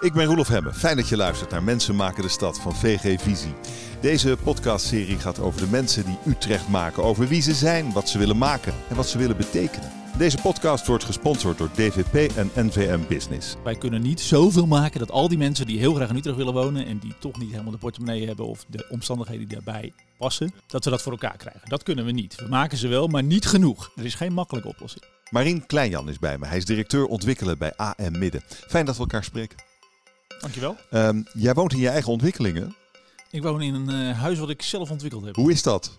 Ik ben Roelof Hemme. Fijn dat je luistert naar Mensen maken de stad van VG Visie. Deze podcastserie gaat over de mensen die Utrecht maken. Over wie ze zijn, wat ze willen maken en wat ze willen betekenen. Deze podcast wordt gesponsord door DVP en NVM Business. Wij kunnen niet zoveel maken dat al die mensen die heel graag in Utrecht willen wonen en die toch niet helemaal de portemonnee hebben of de omstandigheden die daarbij passen, dat we dat voor elkaar krijgen. Dat kunnen we niet. We maken ze wel, maar niet genoeg. Er is geen makkelijke oplossing. Marien Kleinjan is bij me. Hij is directeur ontwikkelen bij AM Midden. Fijn dat we elkaar spreken. Dankjewel. Um, jij woont in je eigen ontwikkelingen. Ik woon in een uh, huis wat ik zelf ontwikkeld heb. Hoe is dat?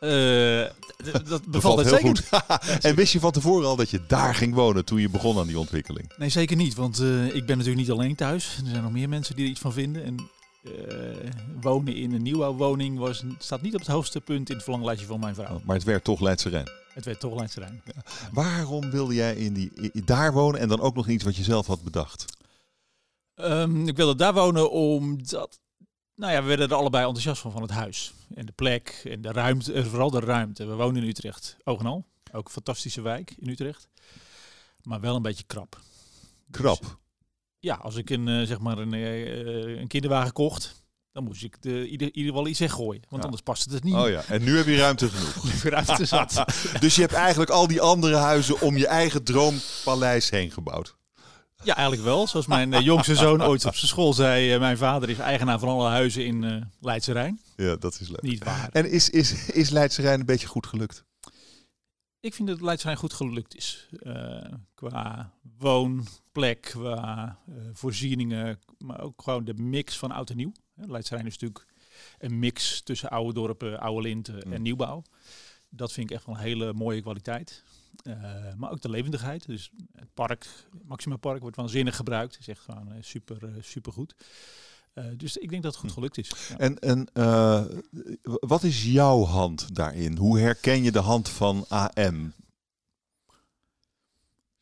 Uh, dat bevalt, heel goed. en wist je van tevoren al dat je daar ging wonen toen je begon aan die ontwikkeling? Nee, zeker niet. Want uh, ik ben natuurlijk niet alleen thuis. Er zijn nog meer mensen die er iets van vinden. En wonen in een nieuwbouwwoning was, staat niet op het hoogste punt in het verlanglijstje van mijn vrouw. Maar het werd toch Leidse Rijn? Het werd toch Leidse Rijn. Ja. Waarom wilde jij in die, in, daar wonen en dan ook nog iets wat je zelf had bedacht? Um, ik wilde daar wonen omdat nou ja, we werden er allebei enthousiast van, van het huis. En de plek en de ruimte, vooral de ruimte. We wonen in Utrecht, oog en al. Ook een fantastische wijk in Utrecht. Maar wel een beetje krap. Krap? Dus, ja, als ik een, uh, zeg maar een, uh, een kinderwagen kocht, dan moest ik de, ieder, ieder wel iets weggooien. Want ja. anders past het niet. Oh ja, en nu heb je ruimte genoeg. nu heb je ruimte zat. dus je hebt eigenlijk al die andere huizen om je eigen droompaleis heen gebouwd. Ja, eigenlijk wel. Zoals mijn uh, jongste zoon ooit op zijn school zei. Uh, mijn vader is eigenaar van alle huizen in uh, Leidse Rijn. Ja, dat is leuk. Niet waar. En is, is, is Leidse Rijn een beetje goed gelukt? Ik vind dat Leidse Rijn goed gelukt is. qua woonplek, qua voorzieningen, maar ook gewoon de mix van oud en nieuw. Leidse Rijn is natuurlijk een mix tussen oude dorpen, oude linten mm. en nieuwbouw. Dat vind ik echt wel een hele mooie kwaliteit. Uh, maar ook de levendigheid. Dus het park, Maxima Park, wordt waanzinnig gebruikt. Het is echt gewoon uh, super, uh, super goed. dus ik denk dat het goed gelukt is. Ja. En, en wat is jouw hand daarin? Hoe herken je de hand van AM?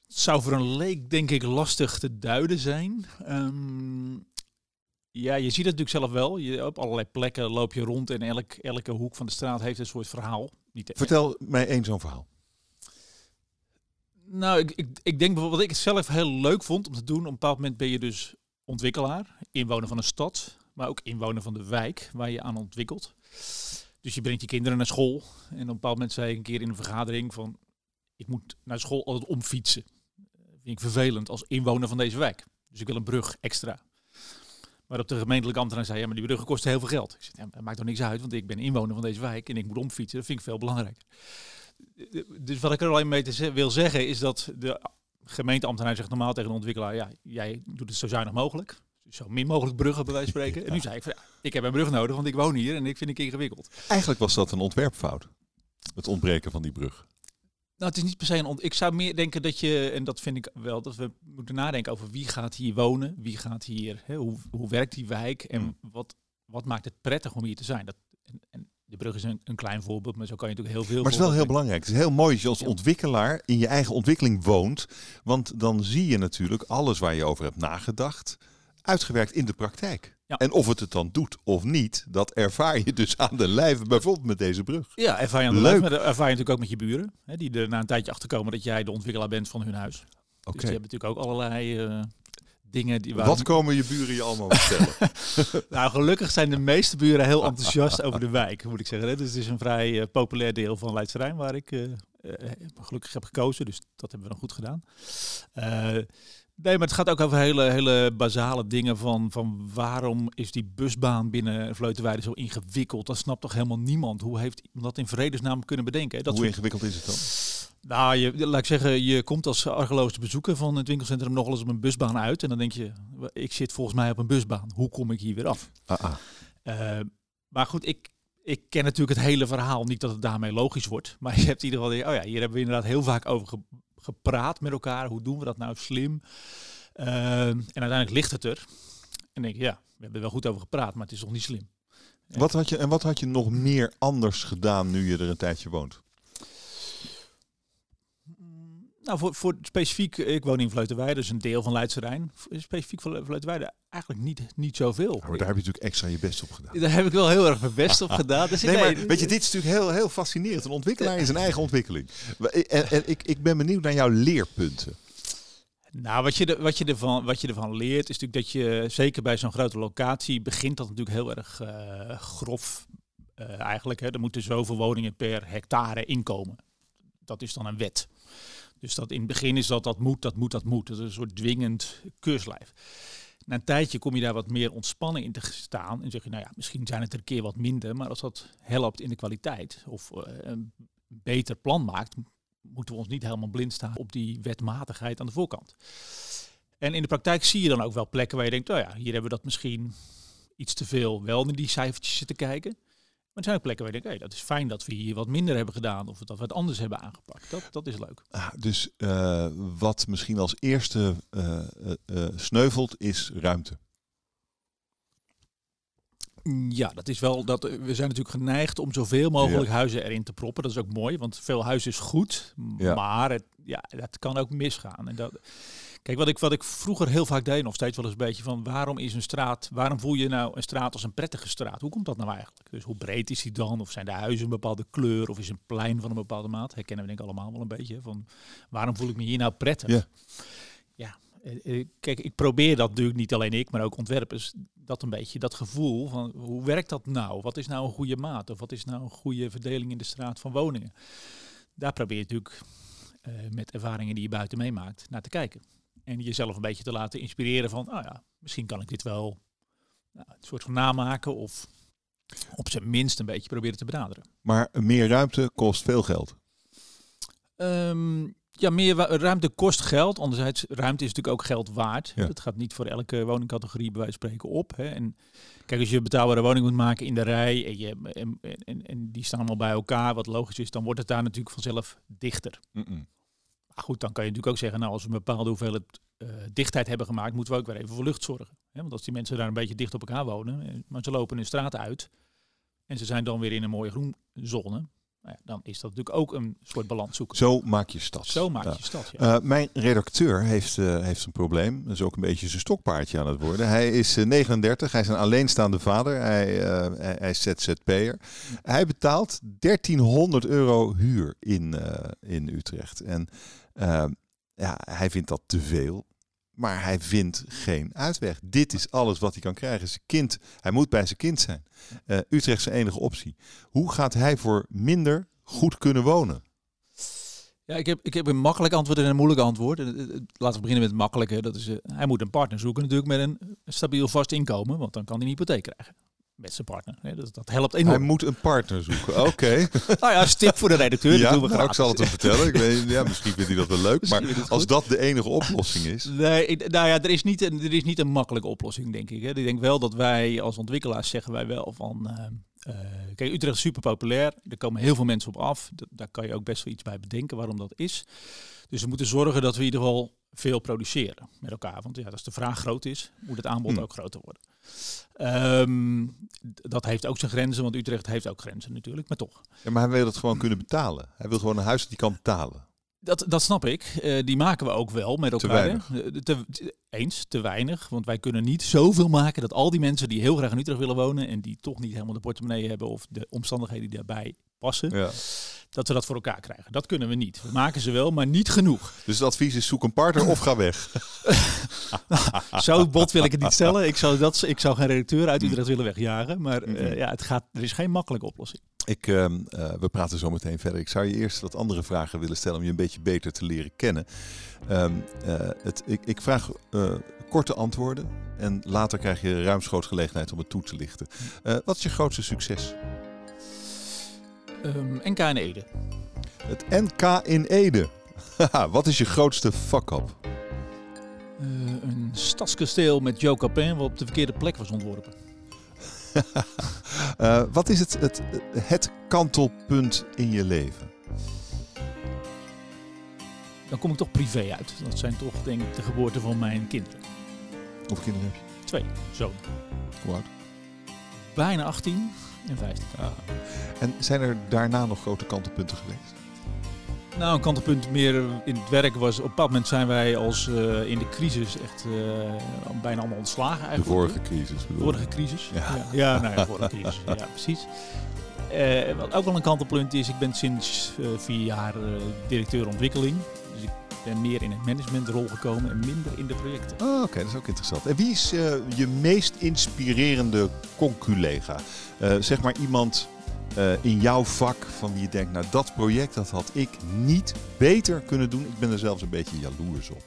Het zou voor een leek denk ik lastig te duiden zijn. Um, ja, je ziet het natuurlijk zelf wel. Je, op allerlei plekken loop je rond en elk, elke hoek van de straat heeft een soort verhaal. Niet Vertel mij één zo'n verhaal. Nou, ik, ik, ik denk bijvoorbeeld wat ik zelf heel leuk vond om te doen. Op een bepaald moment ben je dus ontwikkelaar, inwoner van een stad, maar ook inwoner van de wijk waar je aan ontwikkelt. Dus je brengt je kinderen naar school. En op een bepaald moment zei ik een keer in een vergadering van, ik moet naar school altijd omfietsen. Vind ik vervelend als inwoner van deze wijk. Dus ik wil een brug extra. Maar op de gemeentelijke ambtenaar zei, ja, maar die bruggen kosten heel veel geld. Ik zei, ja, dat maakt toch niks uit, want ik ben inwoner van deze wijk en ik moet omfietsen. Dat vind ik veel belangrijker dus wat ik er alleen mee te wil zeggen is dat de gemeenteambtenaar zegt normaal tegen de ontwikkelaar, ja, jij doet het zo zuinig mogelijk. Zo min mogelijk bruggen bij wijze van spreken. En nu zei ik, van, ja, ik heb een brug nodig, want ik woon hier en ik vind het ingewikkeld. Eigenlijk was dat een ontwerpfout, het ontbreken van die brug. Nou, het is niet per se een Ik zou meer denken dat je, en dat vind ik wel, dat we moeten nadenken over wie gaat hier wonen, wie gaat hier, hè, hoe, hoe werkt die wijk en hmm. wat, wat maakt het prettig om hier te zijn. Dat, en, en de brug is een, een, klein voorbeeld, maar zo kan je natuurlijk heel veel. Maar het is wel heel belangrijk. Het is heel mooi als je als ontwikkelaar in je eigen ontwikkeling woont. Want dan zie je natuurlijk alles waar je over hebt nagedacht, uitgewerkt in de praktijk. Ja. En of het het dan doet of niet, dat ervaar je dus aan de lijve, bijvoorbeeld met deze brug. Ja, ervaar je aan de lijve, maar ervaar je natuurlijk ook met je buren. Hè, die er na een tijdje achterkomen dat jij de ontwikkelaar bent van hun huis. Okay. Dus je hebt natuurlijk ook allerlei uh, dingen die. Wat komen je buren je allemaal vertellen? nou, gelukkig zijn de meeste buren heel enthousiast over de wijk, moet ik zeggen. Dus het is een vrij uh, populair deel van Leidse Rijn waar ik uh, uh, gelukkig heb gekozen. Dus dat hebben we dan goed gedaan. Nee, maar het gaat ook over hele, hele basale dingen van, van waarom is die busbaan binnen Vleutenweide zo ingewikkeld? Dat snapt toch helemaal niemand? Hoe heeft iemand dat in vredesnaam kunnen bedenken? Dat Hoe ingewikkeld is het dan? Nou, je, laat ik zeggen, je komt als argeloos bezoeker van het winkelcentrum nog wel eens op een busbaan uit. En dan denk je, ik zit volgens mij op een busbaan. Hoe kom ik hier weer af? Ah, ah. Uh, maar goed, ik, ik ken natuurlijk het hele verhaal. Niet dat het daarmee logisch wordt. Maar je hebt in ieder geval, oh ja, hier hebben we inderdaad heel vaak over gepraat met elkaar. Hoe doen we dat nou slim? Uh, en uiteindelijk ligt het er. En denk je, ja, we hebben wel goed over gepraat, maar het is nog niet slim. Wat had je, en wat had je nog meer anders gedaan nu je er een tijdje woont? Nou, voor, voor specifiek, ik woon in Vleuterweide, dus een deel van Leidse Rijn. Specifiek voor Vleuterweide eigenlijk niet, niet zoveel. maar daar heb je natuurlijk extra je best op gedaan. Daar heb ik wel heel erg mijn best op gedaan. Dus nee, maar weet je, dit is natuurlijk heel, heel fascinerend. Een ontwikkelaar is een eigen ontwikkeling. En, en ik, ik ben benieuwd naar jouw leerpunten. Nou, wat je, de, wat, je ervan, wat je ervan leert is natuurlijk dat je, zeker bij zo'n grote locatie, begint dat natuurlijk heel erg uh, grof uh, eigenlijk. Hè. Er moeten zoveel woningen per hectare inkomen. Dat is dan een wet. Dus dat in het begin is dat dat moet, dat moet, dat moet. Dat is een soort dwingend keurslijf. Na een tijdje kom je daar wat meer ontspannen in te staan. En zeg je, nou ja, misschien zijn het er een keer wat minder. Maar als dat helpt in de kwaliteit of uh, een beter plan maakt, moeten we ons niet helemaal blind staan op die wetmatigheid aan de voorkant. En in de praktijk zie je dan ook wel plekken waar je denkt, oh ja, hier hebben we dat misschien iets te veel wel in die cijfertjes zitten kijken. Maar er zijn ook plekken waar je denkt, hey, dat is fijn dat we hier wat minder hebben gedaan of dat we het anders hebben aangepakt. Dat, dat is leuk. Ah, dus uh, wat misschien als eerste uh, uh, sneuvelt is ruimte. Ja, dat is wel dat we zijn natuurlijk geneigd om zoveel mogelijk ja. huizen erin te proppen. Dat is ook mooi, want veel huizen is goed, ja. maar het, ja, dat kan ook misgaan. En dat, kijk, wat ik, wat ik vroeger heel vaak deed, nog steeds wel eens een beetje van waarom is een straat, waarom voel je nou een straat als een prettige straat? Hoe komt dat nou eigenlijk? Dus hoe breed is die dan? Of zijn de huizen een bepaalde kleur? Of is een plein van een bepaalde maat? Herkennen we denk ik allemaal wel een beetje van waarom voel ik me hier nou prettig? Ja. Ja, kijk, ik probeer dat natuurlijk niet alleen ik, maar ook ontwerpers, dat een beetje, dat gevoel van hoe werkt dat nou? Wat is nou een goede maat? Of wat is nou een goede verdeling in de straat van woningen? Daar probeer je natuurlijk uh, met ervaringen die je buiten meemaakt naar te kijken. En jezelf een beetje te laten inspireren van, nou oh ja, misschien kan ik dit wel nou, een soort van namaken of op zijn minst een beetje proberen te benaderen. Maar meer ruimte kost veel geld. Um, ja, meer ruimte kost geld. Anderzijds, ruimte is natuurlijk ook geld waard. Ja. Dat gaat niet voor elke woningcategorie bij wijze van spreken op. Hè. En kijk, als je een betaalbare woning moet maken in de rij en, je, en, en, en, die staan allemaal bij elkaar, wat logisch is, dan wordt het daar natuurlijk vanzelf dichter. Mm -mm. Maar goed, dan kan je natuurlijk ook zeggen, nou, als we een bepaalde hoeveelheid uh, dichtheid hebben gemaakt, moeten we ook weer even voor lucht zorgen. Hè. Want als die mensen daar een beetje dicht op elkaar wonen, maar ze lopen een straat uit en ze zijn dan weer in een mooie groenzone, nou ja, dan is dat natuurlijk ook een soort balans zoeken. Zo maak je stad. Zo maak je stad, ja. uh, mijn redacteur heeft, uh, heeft een probleem. Dat is ook een beetje zijn stokpaardje aan het worden. Hij is uh, 39, hij is een alleenstaande vader. Hij, eh, hij, hij is ZZP'er. Hij betaalt 1300 euro huur in, in Utrecht. En ja, hij vindt dat te veel. Maar hij vindt geen uitweg. Dit is alles wat hij kan krijgen. Zijn kind, hij moet bij zijn kind zijn. Uh, Utrecht is zijn enige optie. Hoe gaat hij voor minder goed kunnen wonen? Ja, ik heb, ik heb een makkelijk antwoord en een moeilijk antwoord. Laten we beginnen met het makkelijke. Dat is, hij moet een partner zoeken natuurlijk met een stabiel vast inkomen. Want dan kan hij een hypotheek krijgen met zijn partner. Nee, dat, dat helpt enorm. Hij moet een partner zoeken. Oké. Okay. nou ja, tip voor de redacteur. Ja, doen we nou, ik zal het hem vertellen. Ik weet, ja, misschien vindt hij dat wel leuk. Maar als dat de enige oplossing is. Nee, nou ja, er is, niet een, er is niet een makkelijke oplossing, denk ik. Hè. Ik denk wel dat wij als ontwikkelaars zeggen wij wel van. Uh, uh, kijk, Utrecht is super populair. Er komen heel veel mensen op af. D daar kan je ook best wel iets bij bedenken waarom dat is. Dus we moeten zorgen dat we in ieder geval veel produceren met elkaar. Want ja, als de vraag groot is, moet het aanbod hmm. ook groter worden. Um, dat heeft ook zijn grenzen, want Utrecht heeft ook grenzen natuurlijk, maar toch. Ja, maar hij wil het gewoon kunnen betalen. Hij wil gewoon een huis dat hij kan betalen. Dat, dat snap ik. Uh, die maken we ook wel met elkaar. Te weinig. Te, eens, te weinig. Want wij kunnen niet zoveel maken dat al die mensen die heel graag in Utrecht willen wonen en die toch niet helemaal de portemonnee hebben of de omstandigheden die daarbij passen, ja. Dat we dat voor elkaar krijgen. Dat kunnen we niet. We maken ze wel, maar niet genoeg. Dus het advies is zoek een partner of ga weg. Zo bot wil ik het niet stellen. Ik zou, dat, ik zou geen redacteur uit Utrecht willen wegjagen. Maar uh, ja, het gaat, er is geen makkelijke oplossing. Ik, uh, uh, we praten zo meteen verder. Ik zou je eerst wat andere vragen willen stellen om je een beetje beter te leren kennen. Um, het, ik, ik, vraag korte antwoorden en later krijg je ruimschoots gelegenheid om het toe te lichten. wat is je grootste succes? Um, NK in Ede. Het NK in Ede. wat is je grootste fuck-up? Uh, een stadskasteel met Joe Capin wat op de verkeerde plek was ontworpen. uh, wat is het, het, het kantelpunt in je leven? Dan kom ik toch privé uit. Dat zijn toch denk ik de geboorte van mijn kinderen. Hoeveel kinderen heb je? Twee zonen. Hoe oud? Bijna 18 en 15. Ah. En zijn er daarna nog grote kantelpunten geweest? Nou, een kantelpunt meer in het werk was... Op een bepaald moment zijn wij als uh, in de crisis echt uh, bijna allemaal ontslagen eigenlijk. De vorige crisis bedoel Vorige crisis, ja. Ja, ja nou ja, vorige crisis, ja precies. Uh, wat ook wel een kantelpunt is, ik ben sinds vier jaar directeur ontwikkeling. Ben meer in een managementrol gekomen en minder in de projecten. Oh, Oké, dat is ook interessant. En wie is uh, je meest inspirerende conculega? Uh, zeg maar iemand uh, in jouw vak van wie je denkt, nou dat project dat had ik niet beter kunnen doen. Ik ben er zelfs een beetje jaloers op.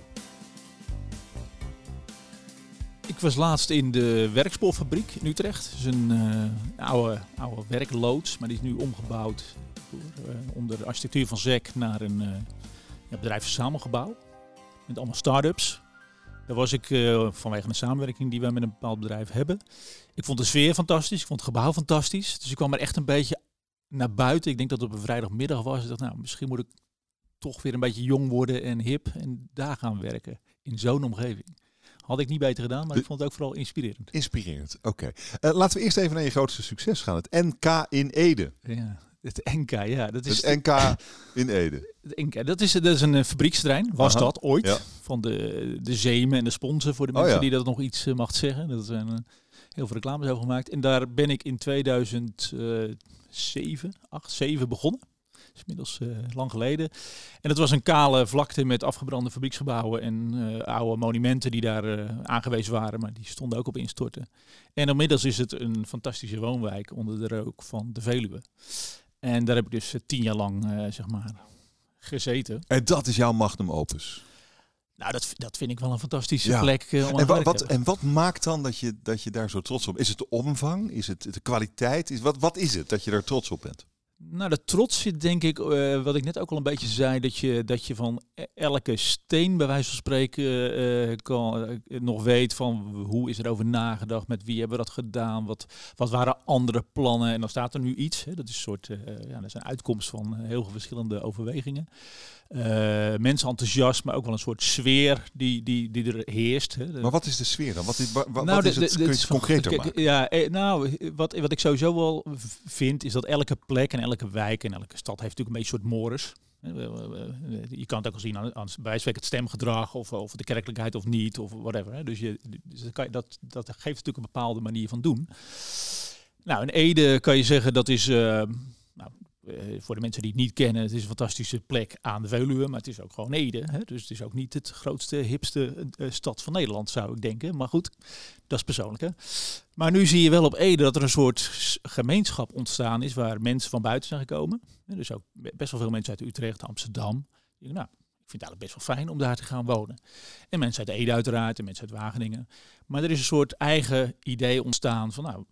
Ik was laatst in de werkspoorfabriek in Utrecht. Dat is een uh, oude, oude werkloods, maar die is nu omgebouwd door, uh, onder de architectuur van ZEC naar een ja, bedrijfsverzamelgebouw. Met allemaal start-ups. Daar was ik vanwege een samenwerking die wij met een bepaald bedrijf hebben. Ik vond de sfeer fantastisch, ik vond het gebouw fantastisch. Dus ik kwam er echt een beetje naar buiten. Ik denk dat het op een vrijdagmiddag was. Ik dacht, nou, misschien moet ik toch weer een beetje jong worden en hip en daar gaan werken. In zo'n omgeving. Had ik niet beter gedaan, maar ik vond het ook vooral inspirerend. Inspirerend, oké. Uh, laten we eerst even naar je grootste succes gaan. Het NK in Ede. Ja, het NK, ja. Dat is het NK in Ede. Het NK, dat is, dat is een fabrieksterrein, was Aha, dat ooit. Ja. Van de, de Zeemen en de Sponsen, voor de mensen oh, ja. die dat nog iets uh, mag zeggen. Dat zijn uh, heel veel reclames over gemaakt. En daar ben ik in 2007, 8, 7 begonnen is inmiddels uh, lang geleden. En het was een kale vlakte met afgebrande fabrieksgebouwen en uh, oude monumenten die daar uh, aangewezen waren, maar die stonden ook op instorten. En inmiddels is het een fantastische woonwijk onder de rook van de Veluwe. En daar heb ik dus tien jaar lang, zeg maar, gezeten. En dat is jouw magnum opus? Nou, dat, dat vind ik wel een fantastische ja. plek. Uh, om en, wa wat, en wat maakt dan dat je, dat je daar zo trots op bent? Is het de omvang? Is het de kwaliteit? Is, wat, wat is het dat je daar trots op bent? Nou, de trots zit denk ik, uh, wat ik net ook al een beetje zei, dat je, dat je van e-, elke steen bij wijze van spreken uh, kan, uh, nog weet van hoe is er over nagedacht, met wie hebben we dat gedaan, wat, wat waren andere plannen. En dan staat er nu iets, hè, dat is een soort, ja, dat is een uitkomst van heel veel verschillende overwegingen. mensen enthousiast, maar ook wel een soort sfeer die, die, die er heerst. Hè. Maar wat is de sfeer dan? Wat is, wat, nou, wat is het? Kun je het concreter maken? Ja, nou, wat, wat ik sowieso wel vind, is dat elke plek en elke wijk en elke stad heeft natuurlijk een beetje een soort mores. Je kan het ook al zien aan, aan het stemgedrag of, of de kerkelijkheid of niet of whatever. Dus, je, dus dat, kan je, dat, dat geeft natuurlijk een bepaalde manier van doen. Nou, in Ede kan je zeggen dat is, nou, uh, voor de mensen die het niet kennen, het is een fantastische plek aan de Veluwe, maar het is ook gewoon Ede. Hè? Dus het is ook niet het grootste, hipste uh, stad van Nederland, zou ik denken. Maar goed, dat is persoonlijk. Hè? Maar nu zie je wel op Ede dat er een soort gemeenschap ontstaan is waar mensen van buiten zijn gekomen. Dus ook best wel veel mensen uit Utrecht, Amsterdam. Nou, ik vind het eigenlijk best wel fijn om daar te gaan wonen. En mensen uit Ede uiteraard en mensen uit Wageningen. Maar er is een soort eigen idee ontstaan van nou,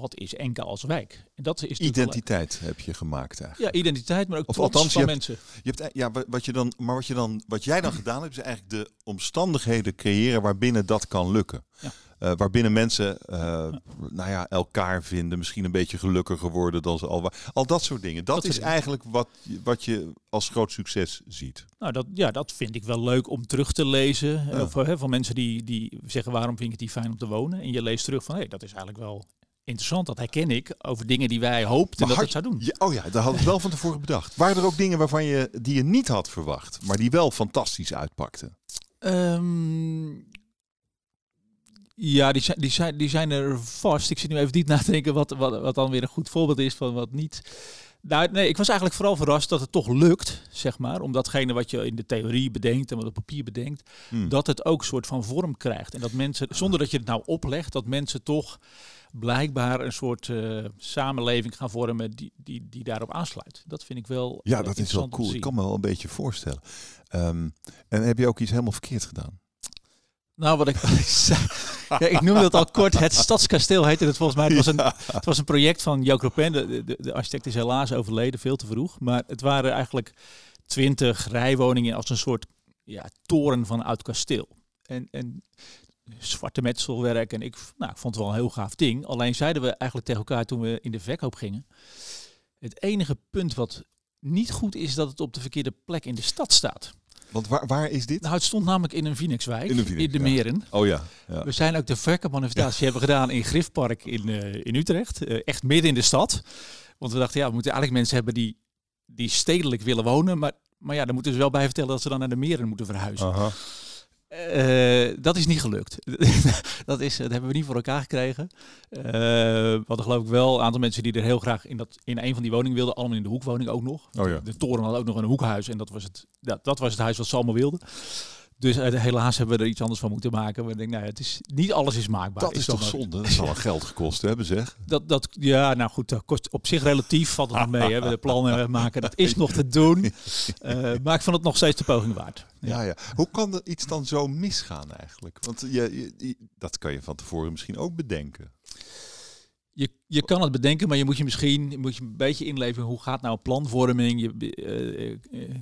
wat is enkel als wijk? En dat is identiteit heb je gemaakt eigenlijk. Ja, identiteit, maar ook of althans, van je mensen. je hebt, ja, wat je dan, maar wat je dan, wat jij dan gedaan hebt, is eigenlijk de omstandigheden creëren waarbinnen dat kan lukken. Ja. Uh, waarbinnen mensen uh, ja. nou ja, elkaar vinden, misschien een beetje gelukkiger worden dan ze al waren. Al dat soort dingen. Dat, dat is eigenlijk wat, wat je als groot succes ziet. Nou, dat, ja, dat vind ik wel leuk om terug te lezen. Ja. Of, hè, van mensen die, die zeggen waarom vind ik het die fijn om te wonen. En je leest terug van hé, hey, dat is eigenlijk wel interessant. Dat herken ik over dingen die wij hoopten dat het zou doen. Ja, oh ja, dat had ik wel van tevoren bedacht. Waren er ook dingen waarvan je die je niet had verwacht, maar die wel fantastisch uitpakten? Um, ja, die zijn, die, zijn, die zijn er vast. Ik zit nu even diep na te denken wat, wat, wat dan weer een goed voorbeeld is van wat niet. Nou, nee, ik was eigenlijk vooral verrast dat het toch lukt, zeg maar, om datgene wat je in de theorie bedenkt en wat op papier bedenkt, hmm. dat het ook een soort van vorm krijgt. En dat mensen, zonder dat je het nou oplegt, dat mensen toch blijkbaar een soort uh, samenleving gaan vormen die, die, die daarop aansluit. Dat vind ik wel. Ja, dat is wel cool. Ik kan me wel een beetje voorstellen. Um, en heb je ook iets helemaal verkeerd gedaan? Nou, wat ik, ja, ik noemde het al kort. Het Stadskasteel heette het volgens mij. Het was een, het was een project van Jo Cropen. De, de, de, architect is helaas overleden, veel te vroeg. Maar het waren eigenlijk twintig rijwoningen als een soort ja, toren van oud kasteel. En, en zwarte metselwerk. En ik, nou, ik vond het wel een heel gaaf ding. Alleen zeiden we eigenlijk tegen elkaar toen we in de verkoop gingen. Het enige punt wat niet goed is dat het op de verkeerde plek in de stad staat. Want waar, waar is dit? Nou, het stond namelijk in een Phoenixwijk, in, in de Meren. Oh ja, ja, We zijn ook de verkoopmanifestatie hebben gedaan in Griffpark in, uh, in Utrecht. Uh, echt midden in de stad. Want we dachten, ja, we moeten eigenlijk mensen hebben die, die stedelijk willen wonen. Maar, maar ja, dan moeten ze wel bij vertellen dat ze dan naar de Meren moeten verhuizen. Aha. Uh, Uh, dat is niet gelukt. dat, is, dat hebben we niet voor elkaar gekregen. Uh, we hadden geloof ik wel een aantal mensen die er heel graag in, dat, in een van die woningen wilden. Allemaal in de hoekwoning ook nog. Oh ja. De toren had ook nog een hoekhuis. En dat was het, dat, dat was het huis wat ze allemaal wilden. Dus uh, helaas hebben we er iets anders van moeten maken. We denken, nou, het is, niet alles is maakbaar. Dat is, toch zonde? Dat zal geld gekost hebben, zeg. Dat, dat, ja, nou goed, dat kost op zich relatief valt het nog mee. Hè. We de plannen maken, dat is nog te doen. Uh, maar ik vond het nog steeds de poging waard. Ja, ja. ja. Hoe kan er iets dan zo misgaan eigenlijk? Want je, je, dat kan je van tevoren misschien ook bedenken. Je, je kan het bedenken, maar je moet je misschien moet je een beetje inleveren hoe gaat nou planvorming. Je, uh,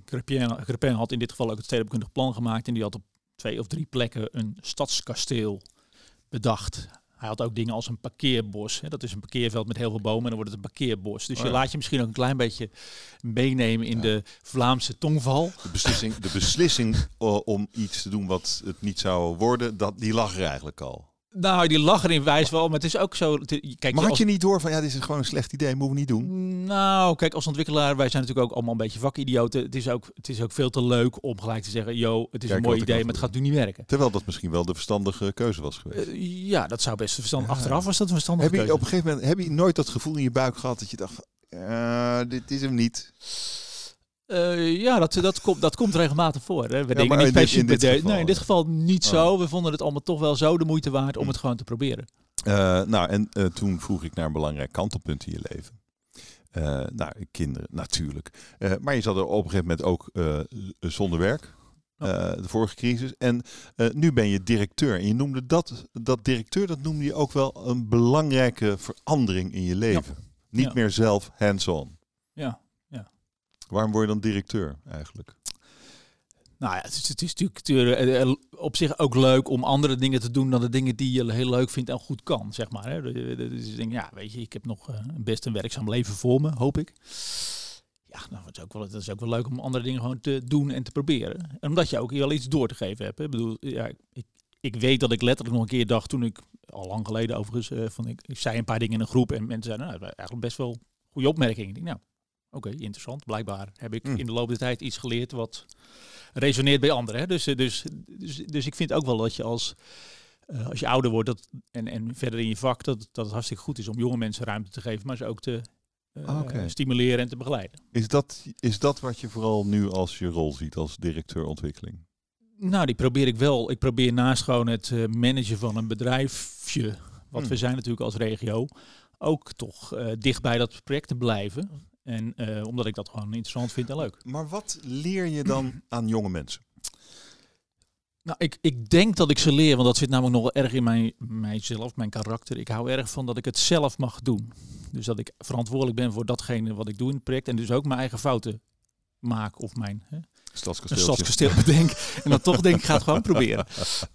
Crepin had in dit geval ook het stedenkundig plan gemaakt en die had op twee of drie plekken een stadskasteel bedacht. Hij had ook dingen als een parkeerbos. Hè. Dat is een parkeerveld met heel veel bomen en dan wordt het een parkeerbos. Dus je oh laat je misschien ook een klein beetje meenemen in de Vlaamse tongval. De beslissing, de beslissing om iets te doen wat het niet zou worden, dat, die lag er eigenlijk al. Nou, die lachen in wijs wel, maar het is ook zo. Kijk, maar had je niet door van ja, dit is gewoon een slecht idee, moeten we niet doen? Nou, kijk, als ontwikkelaar, wij zijn natuurlijk ook allemaal een beetje vakidioten. Het is ook, het is ook veel te leuk om gelijk te zeggen, yo, het is een mooi idee, maar het gaat nu niet werken. Terwijl dat misschien wel de verstandige keuze was geweest. Uh, ja, dat zou best verstandig. Achteraf was dat een verstandige heb je. Op een gegeven moment heb je nooit dat gevoel in je buik gehad dat je dacht, uh, dit is hem niet. Uh, ja, dat, dat, komt, dat komt regelmatig voor. Hè. We ja, denken niet in, in dit geval, Nee, in dit geval niet oh. zo. We vonden het allemaal toch wel zo de moeite waard om het gewoon te proberen. Uh, nou, en uh, toen vroeg ik naar een belangrijk kantelpunt in je leven. nou, kinderen natuurlijk. maar je zat er op een gegeven moment ook zonder werk. Oh. de vorige crisis. En nu ben je directeur. En je noemde dat, dat directeur, dat noemde je ook wel een belangrijke verandering in je leven. Ja. Niet ja. meer zelf hands-on. Ja, Waarom word je dan directeur eigenlijk? Nou ja, het is, het is natuurlijk eh, eh, op zich ook leuk om andere dingen te doen dan de dingen die je heel leuk vindt en goed kan, zeg maar. Dus ik denk, ja, weet je, ik heb nog uh, best een werkzaam leven voor me, hoop ik. Ja, nou, is, ook wel, is ook wel leuk om andere dingen gewoon te doen en te proberen. En omdat je ook wel iets door te geven hebt. Hè. Ik bedoel, ja, ik, ik weet dat ik letterlijk nog een keer dacht toen ik, al lang geleden overigens, van ik, ik zei een paar dingen in een groep en mensen zeiden, nou, eigenlijk best wel goede opmerkingen. Ik denk, nou, Oké, interessant. Blijkbaar heb ik mm. in de loop der tijd iets geleerd wat resoneert bij anderen. Hè? Dus, eh, dus, dus, dus ik vind ook wel dat je als, uh, als je ouder wordt dat, en, en verder in je vak, dat, dat het hartstikke goed is om jonge mensen ruimte te geven, maar ze ook te uh, stimuleren en te begeleiden. Is dat, is dat wat je vooral nu als je rol ziet als directeur ontwikkeling? Nou, die probeer ik wel. Ik probeer naast gewoon het managen van een bedrijfje, wat mm. we zijn natuurlijk als regio, ook toch dicht bij dat project te blijven. En uh, omdat ik dat gewoon interessant vind en leuk. Maar wat leer je dan aan jonge mensen? Nou, ik, ik denk dat ik ze leer, want dat zit namelijk nog wel erg in mijn, mijzelf, mijn karakter. Ik hou erg van dat ik het zelf mag doen. Dus dat ik verantwoordelijk ben voor datgene wat ik doe in het project. En dus ook mijn eigen fouten maak of mijn hè. Een stadskasteel bedenk. en dan toch denk ik, ga het gewoon proberen.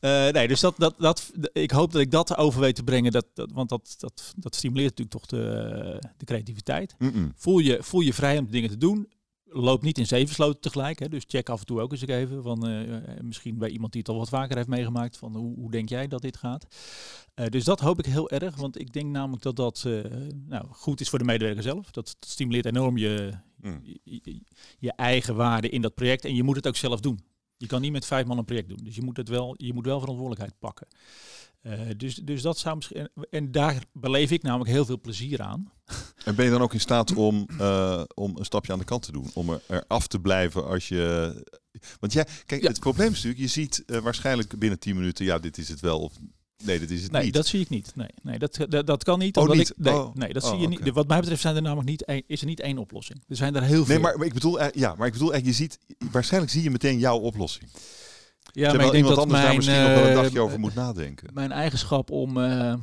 Uh, nee, dus dat, dat, dat, ik hoop dat ik dat over weet te brengen. Dat, dat, want dat, dat, dat stimuleert natuurlijk toch de, de creativiteit. Mm -mm. Voel, je, voel je vrij om dingen te doen. Loop niet in zeven sloten tegelijk. Hè. Dus check af en toe ook eens even. Van, uh, misschien bij iemand die het al wat vaker heeft meegemaakt. Van hoe, hoe denk jij dat dit gaat? Uh, dus dat hoop ik heel erg. Want ik denk namelijk dat dat nou, goed is voor de medewerker zelf. Dat, dat stimuleert enorm je, mm. je, je, eigen waarde in dat project. En je moet het ook zelf doen. Je kan niet met vijf man een project doen. Dus je moet, het wel, je moet wel verantwoordelijkheid pakken. Uh, dus, dus dat zou misschien. En daar beleef ik namelijk heel veel plezier aan. En ben je dan ook in staat om, uh, om een stapje aan de kant te doen? Om er, er af te blijven als je. Want ja, kijk, ja. het probleem is natuurlijk, je ziet uh, waarschijnlijk binnen 10 minuten, ja, dit is het wel. Of Nee, dat is het nee, niet. dat zie ik niet. Nee, nee dat, dat, dat kan niet. Oh, niet? Ik, nee, oh. nee, dat oh, zie je okay. niet. Wat mij betreft zijn er namelijk niet is er niet één oplossing. Er zijn er heel veel. Nee, maar, maar ik bedoel, ja, maar ik bedoel, je ziet, waarschijnlijk zie je meteen jouw oplossing. Ja, Terwijl maar ik denk dat anders mijn, daar misschien nog wel een dagje over moet nadenken. Mijn eigenschap om, uh,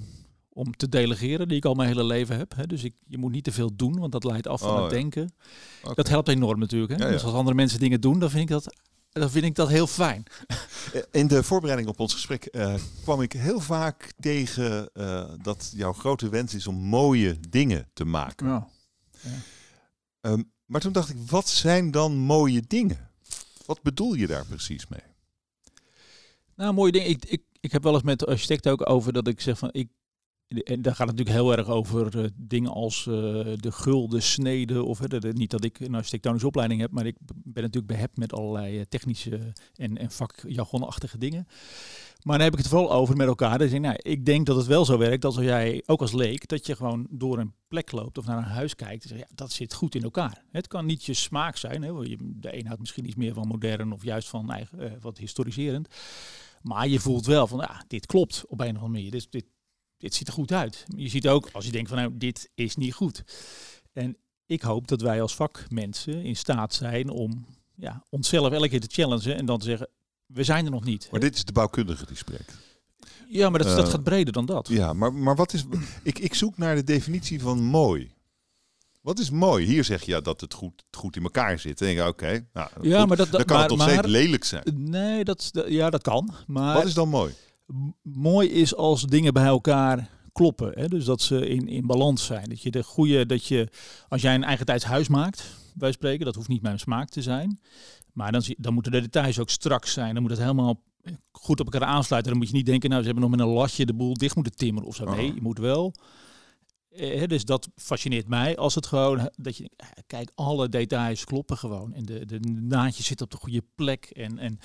om te delegeren, die ik al mijn hele leven heb. Hè. Dus ik, je moet niet te veel doen, want dat leidt af van Oh, het ja. denken. Dat helpt enorm natuurlijk. Hè. Ja, ja. Dus als andere mensen dingen doen, dan vind ik dat, dan vind ik dat heel fijn. Eh, In de voorbereiding op ons gesprek eh, kwam ik heel vaak tegen eh, dat jouw grote wens is om mooie dingen te maken. Ja. Ehm, maar toen dacht ik, wat zijn dan mooie dingen? Wat bedoel je daar precies mee? Nou, mooie ding. Ik, ik, ik heb wel eens met de architect ook over dat ik zeg van ik, en daar gaat het natuurlijk heel erg over uh, dingen als uh, de gulden snede. Of de, niet dat ik een architectonische opleiding heb, maar ik ben natuurlijk behept met allerlei technische en, en vakjargonachtige dingen. Maar dan heb ik het vooral over met elkaar. Dus ik, nou, ik denk dat het wel zo werkt als jij, ook als leek, dat je gewoon door een plek loopt of naar een huis kijkt. En ja, dat zit goed in elkaar. Het kan niet je smaak zijn. Hè? De een houdt misschien iets meer van modern of juist van eigen, wat historiserend. Maar je voelt wel van, ja, dit klopt op een of andere manier. Dus dit, dit ziet er goed uit. Je ziet ook als je denkt van, nou, dit is niet goed. En ik hoop dat wij als vakmensen in staat zijn om ja, onszelf elke keer te challengen en dan te zeggen, we zijn er nog niet. Maar dit is de bouwkundige die spreekt. Ja, maar dat, dat gaat breder dan dat. Ja, maar, maar wat is. Ik, ik zoek naar de definitie van mooi. Wat is mooi? Hier zeg je ja, dat het goed, goed in elkaar zit. En denk je, oké, nou, ja, maar dat, dat, dan kan het toch steeds lelijk zijn. Nee, dat, ja, dat kan. Maar wat is dan mooi? Mooi is als dingen bij elkaar kloppen. Hè? Dus dat ze in, in balans zijn. Dat je de goede, dat je, als jij een eigen tijds huis maakt, wij spreken, dat hoeft niet mijn smaak te zijn. Maar dan, dan moeten de details ook strak zijn. Dan moet het helemaal goed op elkaar aansluiten. Dan moet je niet denken, nou, ze hebben nog met een lasje de boel dicht moeten timmeren of zo. Nee, oh. je moet wel eh, dus dat fascineert mij als het gewoon dat je eh, kijk alle details kloppen gewoon en de, de naadje zit op de goede plek en en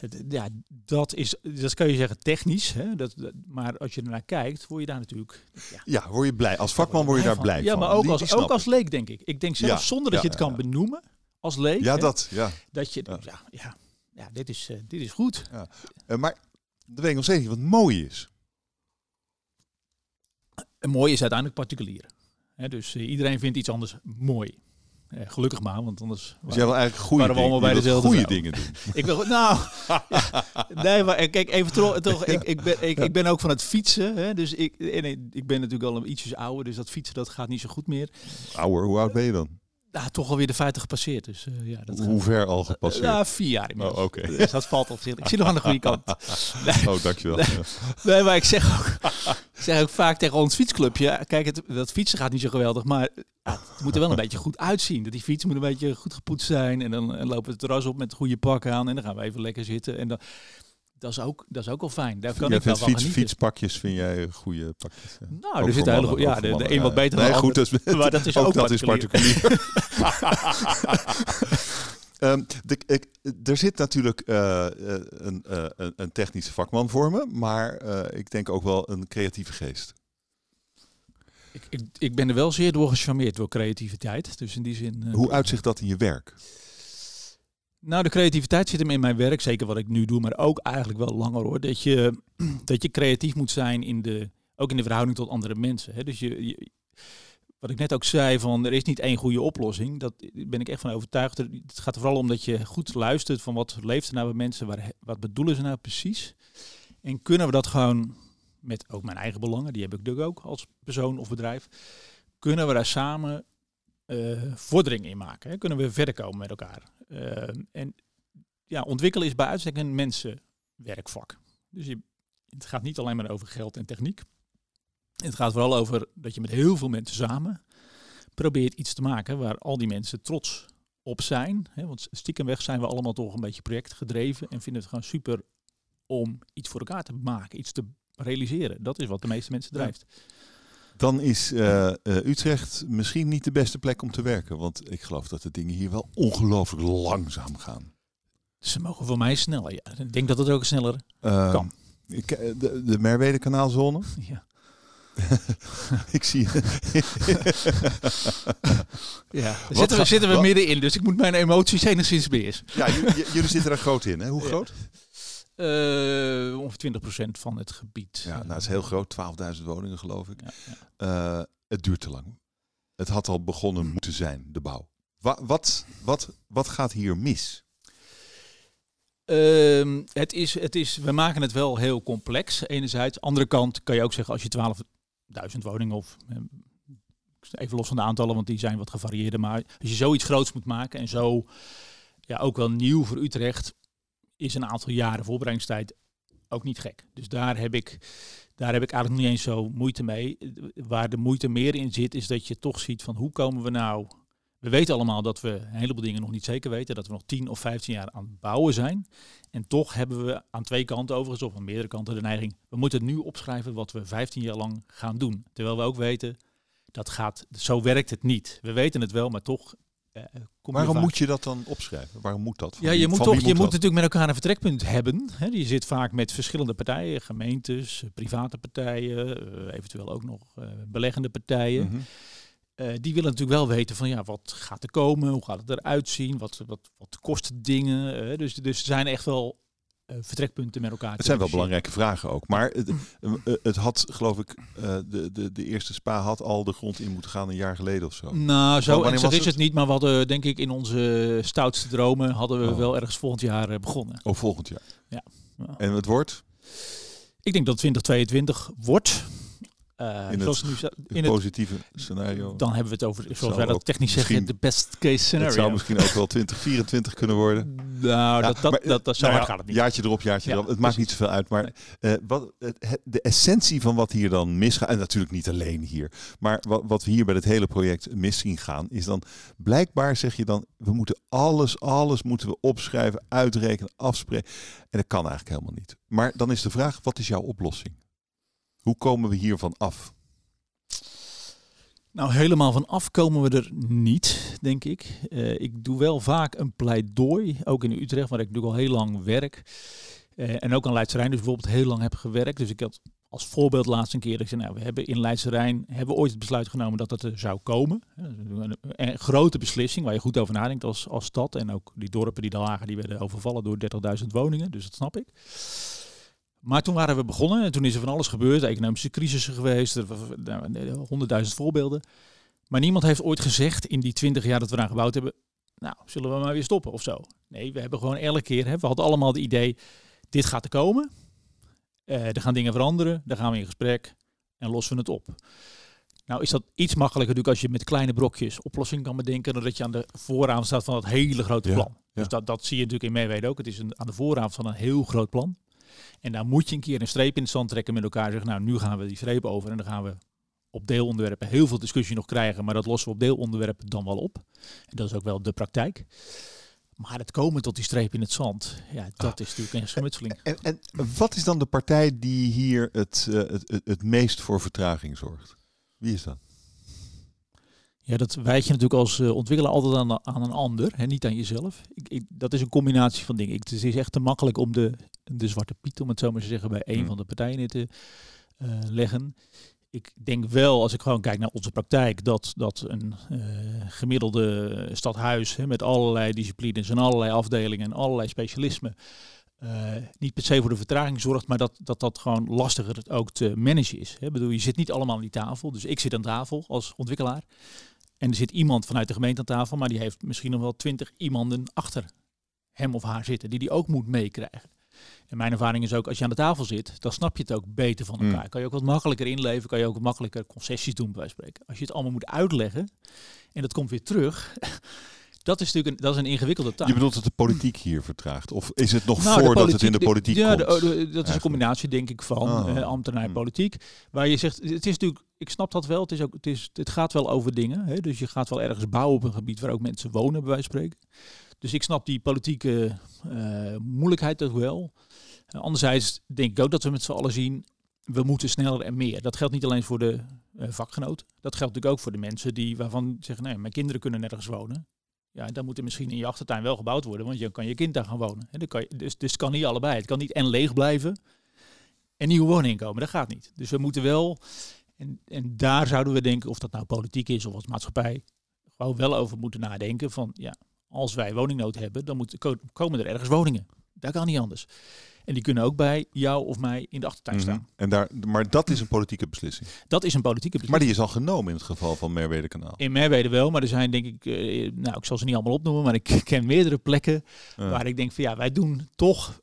het, ja dat is dat kan je zeggen technisch hè dat, maar als je ernaar kijkt word je daar natuurlijk ja, ja word je blij. Als vakman word je daar blij ja van. maar ook als ook als leek denk ik. Ik denk zelfs zonder dat je het kan benoemen als leek ja dat ja. dat je ja. ja, ja, dit is uh, dit is goed. Ja. Uh, maar dat weet ik nog steeds niet wat mooi is. En mooi is uiteindelijk particulier. dus uh, iedereen vindt iets anders mooi. Uh, gelukkig maar, want anders dus jij wil eigenlijk goede waren we allemaal bij dezelfde goede dingen doen. ik wil nou, ja, nee, maar eh, kijk even toch, toch ik, ik, ben, ik, ik, ben ook van het fietsen, hè, dus ik, en ik ben natuurlijk al een ietsjes ouder, dus dat fietsen dat gaat niet zo goed meer. Ouder, hoe oud ben je dan? Ja, toch alweer de 50 gepasseerd. Dus, uh, ja, dat Hoe ver al gepasseerd? ja, vier jaar inmiddels. Oh, oké. Okay. Dus dat valt op zich. Ik zie nog aan de goede kant. Nee. Oh, dankjewel. Nee, nee, maar ik zeg, ook, ik zeg ook vaak tegen ons fietsclubje. Kijk, het, dat fietsen gaat niet zo geweldig, maar ja, het moet er wel een beetje goed uitzien. Dat die fiets moet een beetje goed gepoetst zijn. En dan en lopen we het terras op met goede pakken aan. En dan gaan we even lekker zitten. En dan, dat is ook, dat is ook al fijn. Daar kan ik wel fiets, fietspakjes vind jij goede pakjes? Nou, er zit hele ja, de, de een wat beter nee, dan goed, dat is, maar dat is ook, ook dat particulier. is particulier. um, de, ik, er zit natuurlijk uh, een, uh, een, technische vakman voor me, maar uh, ik denk ook wel een creatieve geest. Ik, ik, ik ben er wel zeer door gecharmeerd door creativiteit. Dus in die zin. Hoe uitzicht dat in je werk? Nou, de creativiteit zit hem in mijn werk, zeker wat ik nu doe, maar ook eigenlijk wel langer hoor. Dat je, dat je creatief moet zijn in de, ook in de verhouding tot andere mensen. Hè? Dus je, wat ik net ook zei, van er is niet één goede oplossing. Dat ben ik echt van overtuigd. Het gaat er vooral om dat je goed luistert van wat leeft er nou bij mensen, wat bedoelen ze nou precies. En kunnen we dat gewoon met ook mijn eigen belangen, die heb ik natuurlijk ook als persoon of bedrijf, kunnen we daar samen uh, vordering in maken? Hè? Kunnen we verder komen met elkaar? Uh, en ja, ontwikkelen is bij uitstek een mensenwerkvak. Dus je, het gaat niet alleen maar over geld en techniek. Het gaat vooral over dat je met heel veel mensen samen probeert iets te maken waar al die mensen trots op zijn. Hè? Want stiekemweg zijn we allemaal toch een beetje projectgedreven en vinden het gewoon super om iets voor elkaar te maken, iets te realiseren. Dat is wat de meeste mensen drijft. Dan is uh, uh, Utrecht misschien niet de beste plek om te werken. Want ik geloof dat de dingen hier wel ongelooflijk langzaam gaan. Ze mogen voor mij sneller. Ja. Ik denk dat het ook sneller uh, kan. Ik, de, de Merwede kanaalzone. Ja. ik zie. ja, zitten we, zitten we middenin, dus ik moet mijn emoties enigszins beheersen. Ja, jullie zitten er groot in, hè? Hoe groot? Uh, ongeveer 20% van het gebied. Ja, nou, het is heel groot, 12.000 woningen geloof ik. Ja, ja. Uh, het duurt te lang. Het had al begonnen moeten zijn, de bouw. Wa wat, wat, wat gaat hier mis? Uh, het is, het is, we maken het wel heel complex, enerzijds. Andere kant kan je ook zeggen, als je 12.000 woningen of ehm, even los van de aantallen, want die zijn wat gevarieerder. Maar als je zoiets groots moet maken en zo ja, ook wel nieuw voor Utrecht, is een aantal jaren voorbereidingstijd ook niet gek. Dus daar heb ik, daar heb ik eigenlijk niet eens zo moeite mee. Waar de moeite meer in zit, is dat je toch ziet van hoe komen we nou We weten allemaal dat we een heleboel dingen nog niet zeker weten. Dat we nog 10 of 15 jaar aan het bouwen zijn. En toch hebben we aan twee kanten overigens, of aan meerdere kanten, de neiging. We moeten nu opschrijven wat we 15 jaar lang gaan doen. Terwijl we ook weten, dat gaat, zo werkt het niet. We weten het wel, maar toch Waarom je moet je dat dan opschrijven? Waarom moet dat? Van ja, je moet toch, je moet natuurlijk met elkaar een vertrekpunt hebben. He, je zit vaak met verschillende partijen, gemeentes, private partijen, uh, eventueel ook nog uh, beleggende partijen. Mm -hmm. die willen natuurlijk wel weten van ja, wat gaat er komen, hoe gaat het eruit zien, wat, wat, wat kost dingen. dus, dus er zijn echt wel vertrekpunten met elkaar. Het zijn wel belangrijke vragen ook. Maar het, uh, het had, geloof ik, de, de, de eerste spa had al de grond in moeten gaan een jaar geleden of zo. Nou, zo ernstig is het? niet. Maar we hadden, denk ik, in onze stoutste dromen hadden we oh. wel ergens volgend jaar begonnen. Oh, volgend jaar. Ja. ja. En het wordt? Ik denk dat 2022 wordt. Uh, in het, nu, in het positieve scenario. Dan hebben we het over, zoals wij dat technisch zeggen, de best case scenario. Het zou misschien ook wel 2024 kunnen worden. Nou, dat, dat, dat, dat, zo nou gaat het niet. Jaartje erop, jaartje ja, erop. Het maakt niet zoveel uit. Maar nee. uh, wat, het, de essentie van wat hier dan misgaat, en natuurlijk niet alleen hier, maar wat, wat we hier bij het hele project mis zien gaan, is dan blijkbaar zeg je dan, we moeten alles, alles moeten we opschrijven, uitrekenen, afspreken. En dat kan eigenlijk helemaal niet. Maar dan is de vraag, wat is jouw oplossing? Hoe komen we hiervan af? Nou, helemaal van af komen we er niet, denk ik. Uh, ik doe wel vaak een pleidooi, ook in Utrecht, waar ik natuurlijk al heel lang werk. Uh, en ook aan Leidse Rijn dus bijvoorbeeld heel lang heb gewerkt. Dus ik had als voorbeeld laatst een keer, ik zei, nou, we hebben in Leidse Rijn hebben ooit het besluit genomen dat het er zou komen. Een, een, grote beslissing waar je goed over nadenkt als, als stad. En ook die dorpen die daar lagen, die werden overvallen door 30.000 woningen. Dus dat snap ik. Maar toen waren we begonnen en toen is er van alles gebeurd. Economische crisissen geweest, er nou, honderdduizend voorbeelden. Maar niemand heeft ooit gezegd in die twintig jaar dat we daar gebouwd hebben, nou, zullen we maar weer stoppen of zo. Nee, we hebben gewoon elke keer, hè, we hadden allemaal het idee, dit gaat er komen. Uh, er gaan dingen veranderen, daar gaan we in gesprek en lossen we het op. Nou is dat iets makkelijker natuurlijk als je met kleine brokjes oplossingen kan bedenken, dan dat je aan de vooravond staat van dat hele grote plan. Ja, ja. Dus dat, dat zie je natuurlijk in Meewede ook. Het is een, aan de vooravond van een heel groot plan. En dan moet je een keer een streep in het zand trekken met elkaar. Zeggen, nou, nu gaan we die streep over en dan gaan we op deelonderwerpen heel veel discussie nog krijgen. Maar dat lossen we op deelonderwerpen dan wel op. En dat is ook wel de praktijk. Maar het komen tot die streep in het zand, ja, dat ah. is natuurlijk een schermutseling. En, en, wat is dan de partij die hier het, uh, het, het, het meest voor vertraging zorgt? Wie is dat? Ja, dat wijt je natuurlijk als uh, ontwikkelaar altijd aan, aan een ander, hè, niet aan jezelf. Ik, ik, dat is een combinatie van dingen. Ik, het is echt te makkelijk om de, de zwarte piet, om het zo maar te zeggen, bij een hmm. van de partijen te uh, leggen. Ik denk wel, als ik gewoon kijk naar onze praktijk, dat, dat een uh, gemiddelde stadhuis hè, met allerlei disciplines en allerlei afdelingen en allerlei specialismen uh, niet per se voor de vertraging zorgt, maar dat dat, dat gewoon lastiger ook te managen is. Hè. bedoel, je zit niet allemaal aan die tafel. Dus ik zit aan tafel als ontwikkelaar. En er zit iemand vanuit de gemeente aan tafel, maar die heeft misschien nog wel twintig iemanden achter hem of haar zitten, die die ook moet meekrijgen. En mijn ervaring is ook, als je aan de tafel zit, dan snap je het ook beter van elkaar. Mm. Kan je ook wat makkelijker inleven, kan je ook wat makkelijker concessies doen, bij spreken. Als je het allemaal moet uitleggen en dat komt weer terug, dat is natuurlijk een, dat is een ingewikkelde taak. Je bedoelt dat de politiek hier vertraagt? Of is het nog nou, voordat het in de politiek ja, komt? De, dat is een combinatie, denk ik, van oh. uh, ambtenaar en politiek. Waar je zegt, het is natuurlijk, ik snap dat wel, het, is ook, het, is, het gaat wel over dingen. Hè? Dus je gaat wel ergens bouwen op een gebied waar ook mensen wonen, bij wijze van spreken. Dus ik snap die politieke uh, moeilijkheid ook wel. Uh, anderzijds denk ik ook dat we met z'n allen zien, we moeten sneller en meer. Dat geldt niet alleen voor de uh, vakgenoten. Dat geldt natuurlijk ook voor de mensen die waarvan zeggen, nee, mijn kinderen kunnen nergens wonen. Ja, dan moet er misschien in je achtertuin wel gebouwd worden, want je kan je kind daar gaan wonen. En dan kan je, dus, dus het kan niet allebei. Het kan niet en leeg blijven en nieuwe woningen komen. Dat gaat niet. Dus we moeten wel, en, en daar zouden we denken, of dat nou politiek is of als maatschappij, gewoon wel over moeten nadenken van, ja, als wij woningnood hebben, dan moet, komen er ergens woningen. Dat kan niet anders. En die kunnen ook bij jou of mij in de achtertuin mhm. staan. En daar, maar dat is een politieke beslissing. Dat is een politieke beslissing. Maar die is al genomen in het geval van Merwede Kanaal. In Merwede wel, maar er zijn denk ik, uh, nou ik zal ze niet allemaal opnoemen, maar ik ken meerdere plekken waar ik denk van ja, wij doen toch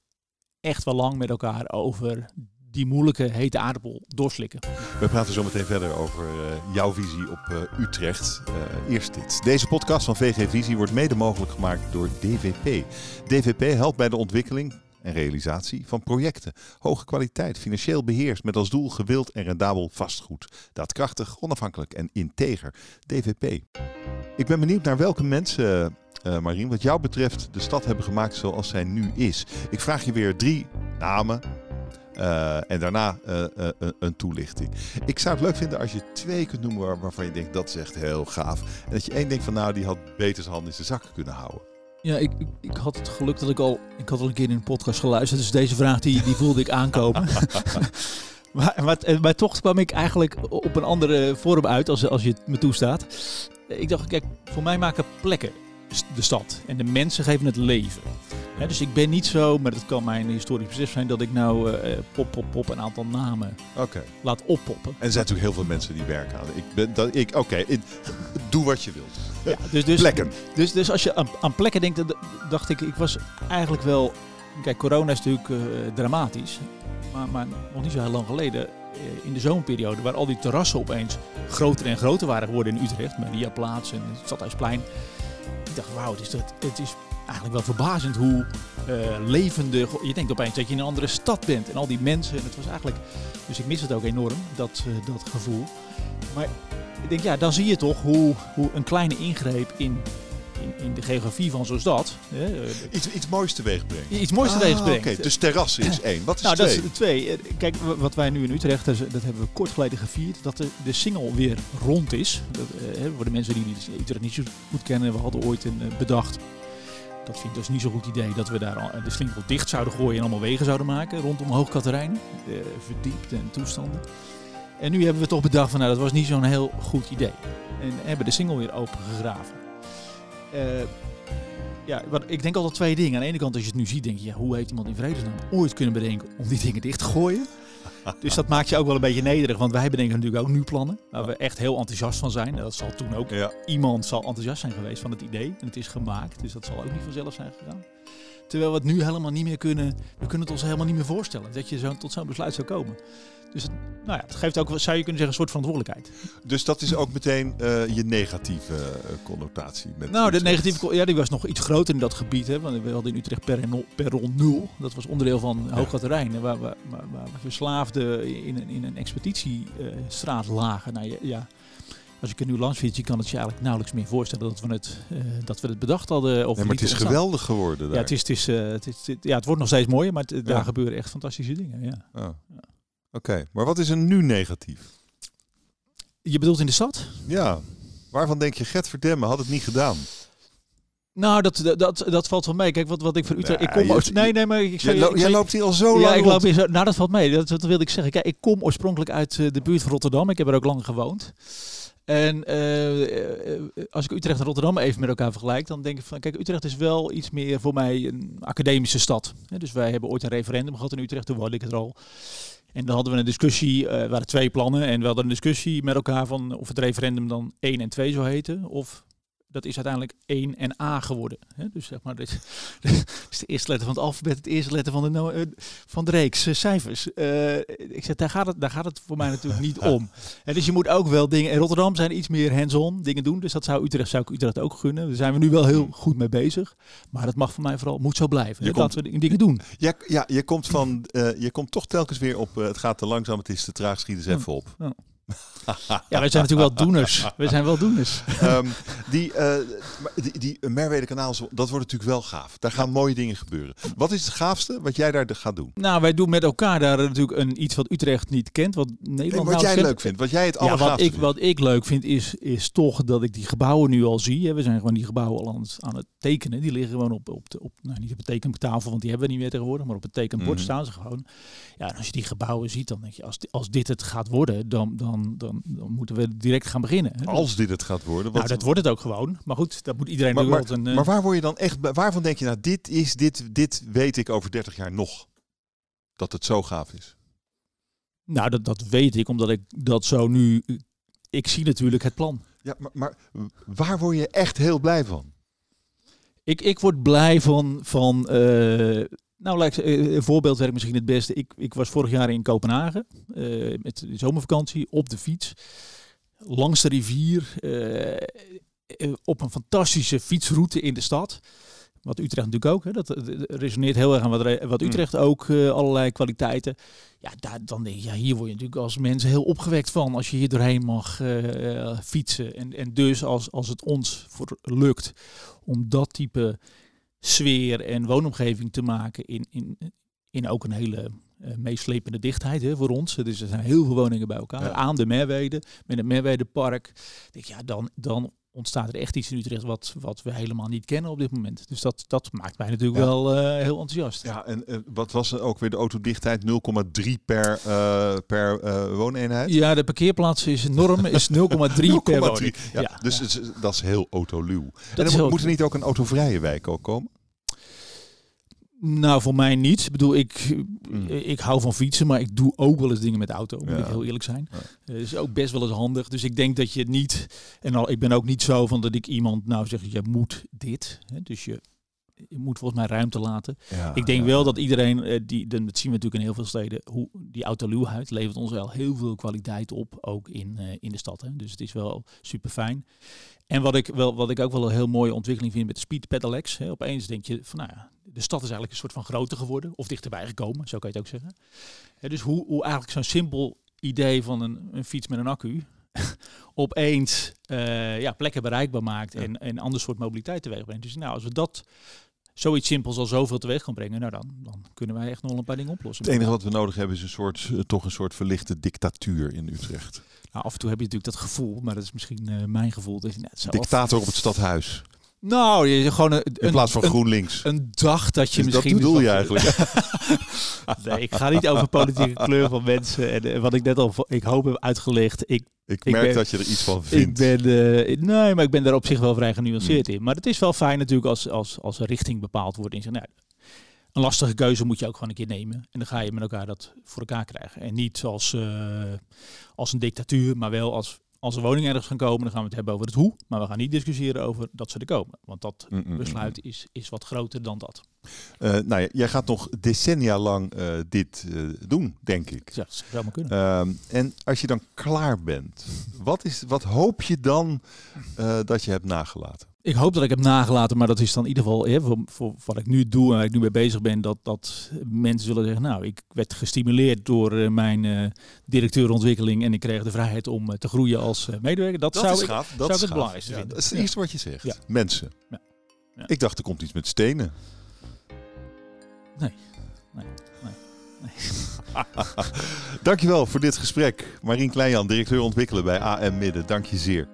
echt wel lang met elkaar over die moeilijke hete aardappel doorslikken. We praten zo meteen verder over uh, jouw visie op uh, Utrecht. Uh, eerst dit. Deze podcast van VG Visie wordt mede mogelijk gemaakt door DVP. DVP helpt bij de ontwikkeling en realisatie van projecten. Hoge kwaliteit, financieel beheerst met als doel gewild en rendabel vastgoed. Daadkrachtig, onafhankelijk en integer. DVP. Ik ben benieuwd naar welke mensen, uh, Marien, wat jou betreft de stad hebben gemaakt zoals zij nu is. Ik vraag je weer drie namen, uh, en daarna een toelichting. Ik zou het leuk vinden als je twee kunt noemen waar, waarvan je denkt dat is echt heel gaaf. En dat je één denkt van nou die had beter zijn hand in zijn zakken kunnen houden. Ja, ik, ik, ik, had het geluk dat ik al, ik had al een keer in een podcast geluisterd. Dus deze vraag die, die voelde ik aankomen. maar, maar, maar, toch kwam ik eigenlijk op een andere vorm uit als, als je het me toestaat. Ik dacht, kijk, voor mij maken plekken de stad. En de mensen geven het leven. dus ik ben niet zo, maar dat kan mijn historisch besef zijn, dat ik nou uh, pop, pop, pop een aantal namen okay. laat oppoppen. En er zijn natuurlijk heel veel mensen die werken aan. Ik ben, dat, ik, Oké, doe wat je wilt. Ja, dus, dus, plekken. Dus, dus als je aan, aan plekken denkt, dacht ik, ik was eigenlijk wel... Kijk, corona is natuurlijk uh, dramatisch. Maar, maar nog niet zo heel lang geleden in de zomerperiode, waar al die terrassen opeens groter en groter waren geworden in Utrecht, Mariaplaats en het Stadhuisplein ik dacht, wauw, het is, het is eigenlijk wel verbazend hoe uh, levendig. Je denkt opeens dat je in een andere stad bent en al die mensen. En het was eigenlijk. Dus ik mis het ook enorm, dat, uh, dat gevoel. Maar ik denk, ja, dan zie je toch hoe, hoe een kleine ingreep in in, in de geografie van zo'n stad. Hè, iets, iets moois teweeg brengt. Iets moois teweeg ah, brengt. Oké, dus terras is één. Wat is nou, twee? Dat is twee. Eh, kijk, wat wij nu in Utrecht, dat hebben we kort geleden gevierd, dat de, de single weer rond is. Dat, uh, voor de mensen die Utrecht niet zo goed kennen, we hadden ooit een, bedacht dat vind ik dus niet zo'n goed idee dat we daar de slinkel dicht zouden gooien en allemaal wegen zouden maken rondom Hoogkaterijn. Uh, verdiept en toestanden. En nu hebben we toch bedacht van nou dat was niet zo'n heel goed idee. En hebben de single weer open gegraven. Uh, ja, wat, ik denk altijd twee dingen. Aan de ene kant, als je het nu ziet, denk je, ja, hoe heeft iemand in vredesnaam ooit kunnen bedenken om die dingen dicht te gooien? dus dat maakt je ook wel een beetje nederig, want wij bedenken natuurlijk ook nu plannen waar we echt heel enthousiast van zijn. Dat zal toen ook ja. iemand zal enthousiast zijn geweest van het idee en het is gemaakt, dus dat zal ook niet vanzelf zijn gegaan. Terwijl we het nu helemaal niet meer kunnen, we kunnen het ons helemaal niet meer voorstellen dat je zo, tot zo'n besluit zou komen. Dus het, nou ja, het geeft ook, zou je kunnen zeggen, een soort verantwoordelijkheid. Dus dat is ook meteen uh, je negatieve uh, connotatie? Met nou, de negatieve ja, die was nog iets groter in dat gebied. Hè, want we hadden in Utrecht perron, perron 0. Dat was onderdeel van ja. Waar, waar, waar, we verslaafden in, in een expeditiestraat uh, lagen. Nou, ja, ja, als ik er nu langs fiets, je kan het je eigenlijk nauwelijks meer voorstellen dat we het, uh, dat we het bedacht hadden. Of nee, maar het is ontstaan. geweldig geworden daar. Ja, het, is, het, is, het, is, het, ja, het wordt nog steeds mooier, maar het, daar gebeuren echt fantastische dingen. Ja. Oh. Oké, okay, maar wat is er nu negatief? Je bedoelt in de stad? Ja. Waarvan denk je, Gert Verdemmen had het niet gedaan? Nou, dat, dat, dat valt wel mee. Kijk, wat, wat ik voor Utrecht... Nee, ik kom je, nee, nee, maar... Ik jij, lo jij loopt hier al zo lang Ja, ik loop hier zo... Nou, dat valt mee. Dat, dat wilde ik zeggen. Kijk, ik kom oorspronkelijk uit de buurt van Rotterdam. Ik heb er ook lang gewoond. En uh, als ik Utrecht en Rotterdam even met elkaar vergelijk, dan denk ik van, kijk, Utrecht is wel iets meer voor mij een academische stad. Dus wij hebben ooit een referendum gehad in Utrecht, toen woonde ik het er al. En dan hadden we een discussie, uh, er waren twee plannen, en we hadden een discussie met elkaar van of het referendum dan 1 en 2 zou heten, of dat is uiteindelijk 1 en A geworden. Hè? Dus zeg maar, dit, dit is de eerste letter van het alfabet, het eerste letter van de, uh, van de reeks uh, cijfers. Uh, ik zeg, daar gaat, het, daar gaat het voor mij natuurlijk niet om. En dus je moet ook wel dingen. In Rotterdam zijn iets meer hands-on dingen doen. Dus dat zou Utrecht, zou ik Utrecht ook gunnen. Daar zijn we nu wel heel goed mee bezig. Maar dat mag voor mij vooral, moet zo blijven. Je komt, Laten we dingen doen. Ja, ja je, komt van, je komt toch telkens weer op. het gaat te langzaam, het is te traag, schiet eens even op. Ja. ja, wij zijn natuurlijk wel doeners. We zijn wel doeners. Um, die, uh, die, die Merwede kanaal, dat wordt natuurlijk wel gaaf. Daar gaan mooie dingen gebeuren. Wat is het gaafste wat jij daar gaat doen? Nou, wij doen met elkaar daar natuurlijk een, iets wat Utrecht niet kent. Wat Nederland nee, wat jij kent. leuk vindt, wat jij het ja, wat ik, vindt. wat ik leuk vind is, is toch dat ik die gebouwen nu al zie. We zijn gewoon die gebouwen al aan het, aan het tekenen. Die liggen gewoon op, op, de, op nou, niet op de tekentafel, want die hebben we niet meer tegenwoordig. Maar op het tekenbord Mhm. mm. staan ze gewoon. Ja, en als je die gebouwen ziet, dan denk je, als, als dit het gaat worden, dan, dan, dan, dan moeten we direct gaan beginnen. Hè? Als dit het gaat worden. Nou, dat wordt het ook gewoon. Maar goed, dat moet iedereen maar, maar, wel een, uh... maar waar word je dan echt, waarvan denk je nou, dit is, dit, dit weet ik over 30 jaar nog. Dat het zo gaaf is. Nou, dat, dat weet ik, omdat ik dat zo nu, ik zie natuurlijk het plan. Ja, maar, maar waar word je echt heel blij van? Ik, ik word blij van, van uh, nou, ik, uh, een voorbeeldwerk misschien het beste. Ik, ik was vorig jaar in Kopenhagen uh, met de zomervakantie op de fiets. Langs de rivier. op een fantastische fietsroute in de stad. wat Utrecht natuurlijk ook. Hè, dat, resoneert heel erg aan wat, wat mm. Utrecht ook uh, allerlei kwaliteiten. Ja, daar, dan denk je, ja, hier word je natuurlijk als mensen heel opgewekt van als je hier doorheen mag fietsen. En, en dus als, als het ons voor lukt om dat type sfeer en woonomgeving te maken in, in, in ook een hele uh, meeslepende dichtheid hè, voor ons. Dus er zijn heel veel woningen bij elkaar. Aan de Merwede, met het Merwedepark. Denk, ja, dan, dan ontstaat er echt iets in Utrecht wat, wat we helemaal niet kennen op dit moment. Dus dat, dat maakt mij natuurlijk wel uh, heel enthousiast. Ja, en uh, wat was er ook weer de autodichtheid? 0,3 per, uh, per wooneenheid? Ja, de parkeerplaats is norm is 0,3 per woning. Ja, ja, dus dat is heel autoluw. Dat en moet er niet ook een autovrije wijk ook komen? Nou, voor mij niet. Ik bedoel, ik, mm. ik hou van fietsen, maar ik doe ook wel eens dingen met de auto, moet ik heel eerlijk zijn. Ja. Uh, is ook best wel eens handig. Dus ik denk dat je niet, en al, ik ben ook niet zo van dat ik iemand nou zeg, je moet dit. Hè, dus je, je moet volgens mij ruimte laten. Ja, ik denk wel dat iedereen, uh, die, dat zien we natuurlijk in heel veel steden, hoe die autoluwheid levert ons wel heel veel kwaliteit op, ook in, uh, in de stad. Hè. Dus het is wel super fijn. En wat ik, wel, wat ik ook wel een heel mooie ontwikkeling vind met de Speed Pedelecs. Hè, opeens denk je van nou ja, de stad is eigenlijk een soort van groter geworden. Of dichterbij gekomen, zo kan je het ook zeggen. Dus hoe, hoe eigenlijk zo'n simpel idee van een, een fiets met een accu opeens uh, ja, plekken bereikbaar maakt en, en een ander soort mobiliteit teweeg brengt. Dus nou, als we dat zoiets simpels al zoveel teweeg kan brengen, nou dan, dan kunnen wij echt nog een paar dingen oplossen. Het enige wat we nodig hebben is een soort, uh, toch een soort verlichte dictatuur in Utrecht. Nou, af en toe heb je natuurlijk dat gevoel, maar dat is misschien uh, mijn gevoel. Dat je net zo Dictator op het stadhuis. Nou, je gewoon een, in plaats van GroenLinks. Een dag dat je dus misschien. Dat bedoel je eigenlijk. nee, ik ga niet over politieke kleur van mensen. En, en wat ik net al, ik hoop heb uitgelegd. Ik, ik merk dat je er iets van vindt. Ik ben, uh, nee, maar ik ben daar op zich wel vrij genuanceerd hmm. in. Maar het is wel fijn natuurlijk als, als, als een richting bepaald wordt. In zijn, nou, een lastige keuze moet je ook gewoon een keer nemen. En dan ga je met elkaar dat voor elkaar krijgen. En niet zoals uh, als een dictatuur, maar wel als als er woningen ergens gaan komen, dan gaan we het hebben over het hoe. Maar we gaan niet discussiëren over dat ze er komen. Want dat mm, mm, mm, besluit is, is wat groter dan dat. Uh, nou jij gaat nog decennia lang uh, dit uh, doen, denk ik. Ja, dat zou maar kunnen. Ehm, en als je dan klaar bent, wat, is, wat hoop je dan dat je hebt nagelaten? Ik hoop dat ik heb nagelaten, maar dat is dan in ieder geval hè, voor, voor, wat ik nu doe en waar ik nu mee bezig ben, dat, dat mensen zullen zeggen, nou, ik werd gestimuleerd door uh, mijn uh, directeur ontwikkeling en ik kreeg de vrijheid om uh, te groeien als medewerker. Dat, dat zou is ik, gaaf. Dat zou is ik het belangrijkste ja, vinden. Dat is het eerste wat je zegt. Ja. Mensen. Ja. Ik dacht er komt iets met stenen. Nee. Nee. nee. nee. Dankjewel voor dit gesprek. Marien Kleinjan, directeur ontwikkelen bij AM Midden. Dank je zeer.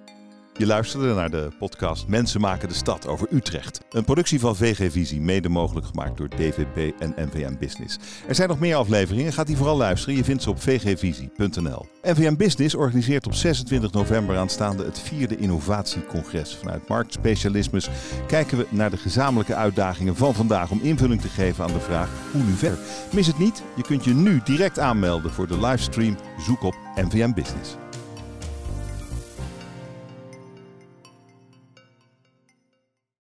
Je luisterde naar de podcast Mensen maken de stad over Utrecht. Een productie van VG Visie, mede mogelijk gemaakt door DVP en NVM Business. Er zijn nog meer afleveringen, gaat die vooral luisteren. Je vindt ze op vgvisie.nl. NVM Business organiseert op 26 november aanstaande het vierde innovatiecongres. Vanuit marktspecialismes kijken we naar de gezamenlijke uitdagingen van vandaag om invulling te geven aan de vraag hoe nu verder. Mis het niet, je kunt je nu direct aanmelden voor de livestream Zoek op NVM Business.